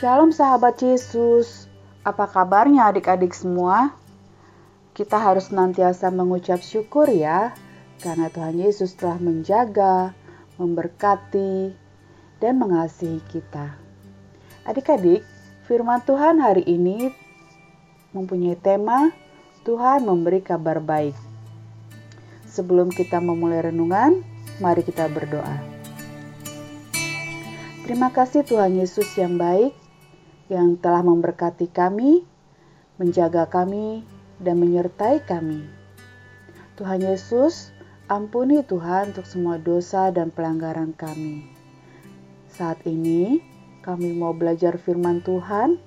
Shalom sahabat Yesus, apa kabarnya adik-adik semua? Kita harus nantiasa mengucap syukur ya, karena Tuhan Yesus telah menjaga, memberkati, dan mengasihi kita. Adik-adik, firman Tuhan hari ini mempunyai tema Tuhan memberi kabar baik. Sebelum kita memulai renungan, mari kita berdoa. Terima kasih Tuhan Yesus yang baik, yang telah memberkati kami, menjaga kami, dan menyertai kami. Tuhan Yesus, ampuni Tuhan untuk semua dosa dan pelanggaran kami. Saat ini, kami mau belajar firman Tuhan.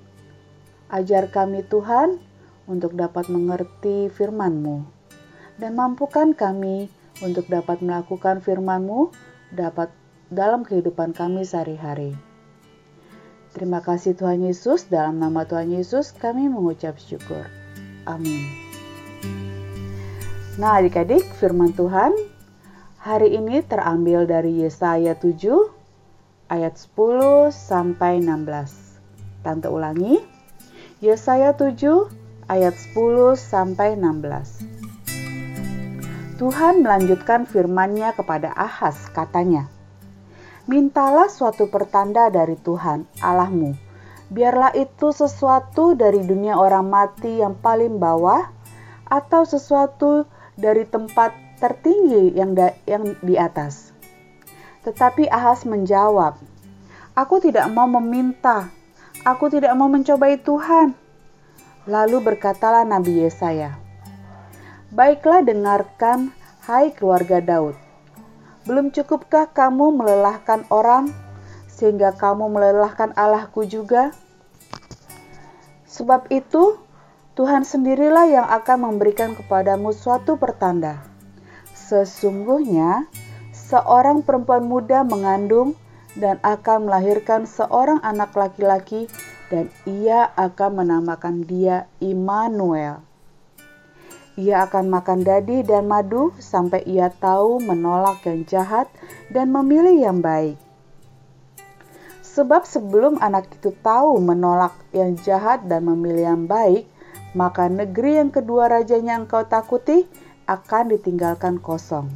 Ajar kami Tuhan untuk dapat mengerti firman-Mu. Dan mampukan kami untuk dapat melakukan firman-Mu dapat dalam kehidupan kami sehari-hari. Terima kasih Tuhan Yesus, dalam nama Tuhan Yesus kami mengucap syukur. Amin. Nah adik-adik firman Tuhan hari ini terambil dari Yesaya 7 ayat 10 sampai 16. Tante ulangi, Yesaya 7 ayat 10 sampai 16. Tuhan melanjutkan firman-Nya kepada Ahaz, katanya, Mintalah suatu pertanda dari Tuhan Allahmu. Biarlah itu sesuatu dari dunia orang mati yang paling bawah atau sesuatu dari tempat tertinggi yang, da, yang di atas. Tetapi Ahas menjawab, Aku tidak mau meminta, aku tidak mau mencobai Tuhan. Lalu berkatalah Nabi Yesaya, Baiklah dengarkan, hai keluarga Daud. Belum cukupkah kamu melelahkan orang sehingga kamu melelahkan Allahku juga? Sebab itu, Tuhan sendirilah yang akan memberikan kepadamu suatu pertanda. Sesungguhnya, seorang perempuan muda mengandung dan akan melahirkan seorang anak laki-laki dan ia akan menamakan dia Immanuel. Ia akan makan dadi dan madu sampai ia tahu menolak yang jahat dan memilih yang baik. Sebab sebelum anak itu tahu menolak yang jahat dan memilih yang baik, maka negeri yang kedua rajanya engkau takuti akan ditinggalkan kosong.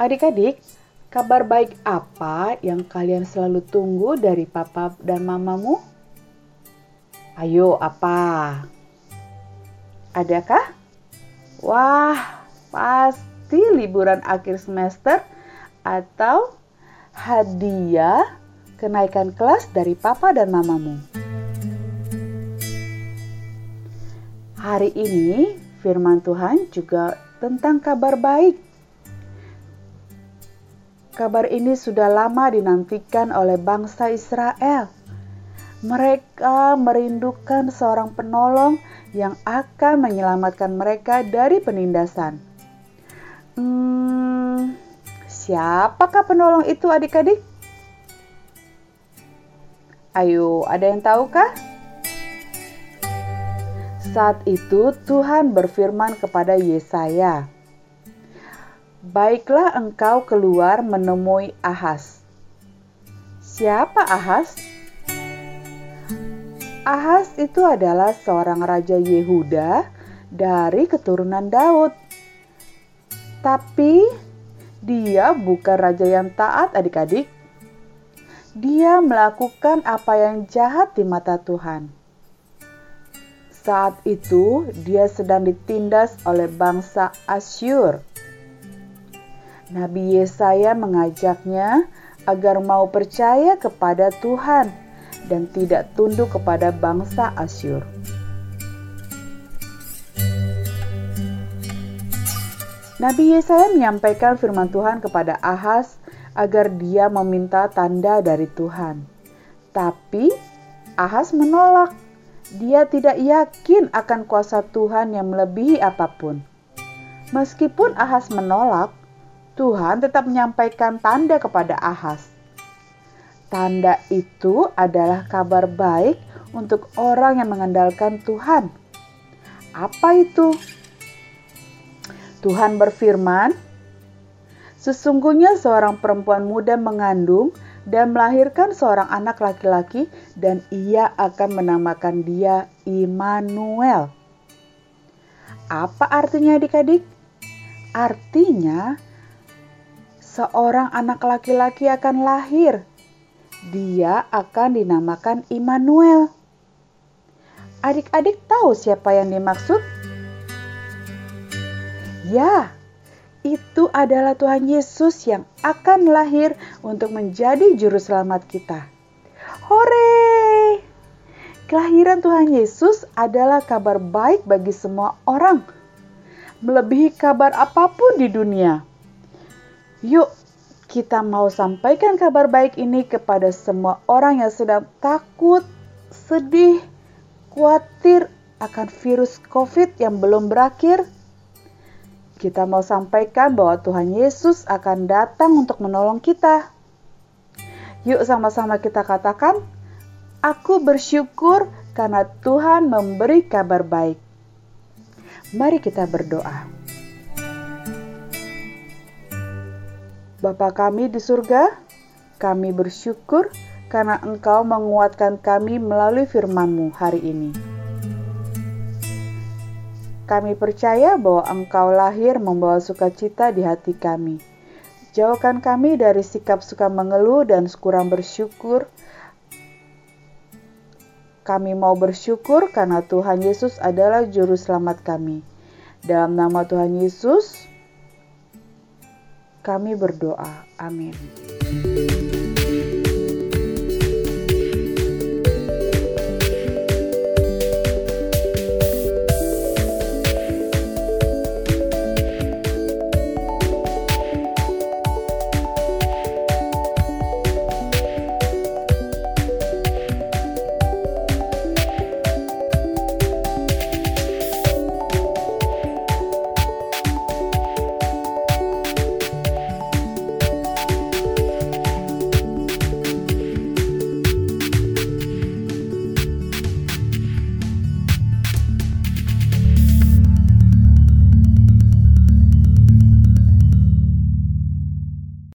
Adik-adik, kabar baik apa yang kalian selalu tunggu dari papa dan mamamu? Ayo, apa? Adakah? Wah, pasti liburan akhir semester atau hadiah kenaikan kelas dari papa dan mamamu. Hari ini firman Tuhan juga tentang kabar baik. Kabar ini sudah lama dinantikan oleh bangsa Israel. Mereka merindukan seorang penolong yang akan menyelamatkan mereka dari penindasan. Hmm, siapakah penolong itu adik-adik? Ayo, ada yang tahukah? Saat itu Tuhan berfirman kepada Yesaya, Baiklah engkau keluar menemui Ahas. Siapa Ahas? Ahas itu adalah seorang raja Yehuda dari keturunan Daud. Tapi dia bukan raja yang taat adik-adik. Dia melakukan apa yang jahat di mata Tuhan. Saat itu dia sedang ditindas oleh bangsa Asyur. Nabi Yesaya mengajaknya agar mau percaya kepada Tuhan dan tidak tunduk kepada bangsa Asyur. Nabi Yesaya menyampaikan firman Tuhan kepada Ahaz agar dia meminta tanda dari Tuhan. Tapi Ahaz menolak. Dia tidak yakin akan kuasa Tuhan yang melebihi apa pun. Meskipun Ahaz menolak, Tuhan tetap menyampaikan tanda kepada Ahaz. Tanda itu adalah kabar baik untuk orang yang mengandalkan Tuhan. Apa itu? Tuhan berfirman, "Sesungguhnya seorang perempuan muda mengandung dan melahirkan seorang anak laki-laki dan ia akan menamakan dia Immanuel. Apa artinya adik-adik? Artinya seorang anak laki-laki akan lahir. Dia akan dinamakan Immanuel. Adik-adik tahu siapa yang dimaksud? Ya, itu adalah Tuhan Yesus yang akan lahir untuk menjadi juru selamat kita. Hore! Kelahiran Tuhan Yesus adalah kabar baik bagi semua orang, melebihi kabar apa pun di dunia. Yuk, kita mau sampaikan kabar baik ini kepada semua orang yang sedang takut, sedih, khawatir akan virus COVID yang belum berakhir kita mau sampaikan bahwa Tuhan Yesus akan datang untuk menolong kita. Yuk sama-sama kita katakan, Aku bersyukur karena Tuhan memberi kabar baik. Mari kita berdoa. Bapa kami di surga, kami bersyukur karena Engkau menguatkan kami melalui firman-Mu hari ini. Kami percaya bahwa Engkau lahir membawa sukacita di hati kami. Jauhkan kami dari sikap suka mengeluh dan kurang bersyukur. Kami mau bersyukur karena Tuhan Yesus adalah Juru Selamat kami. Dalam nama Tuhan Yesus, kami berdoa. Amin.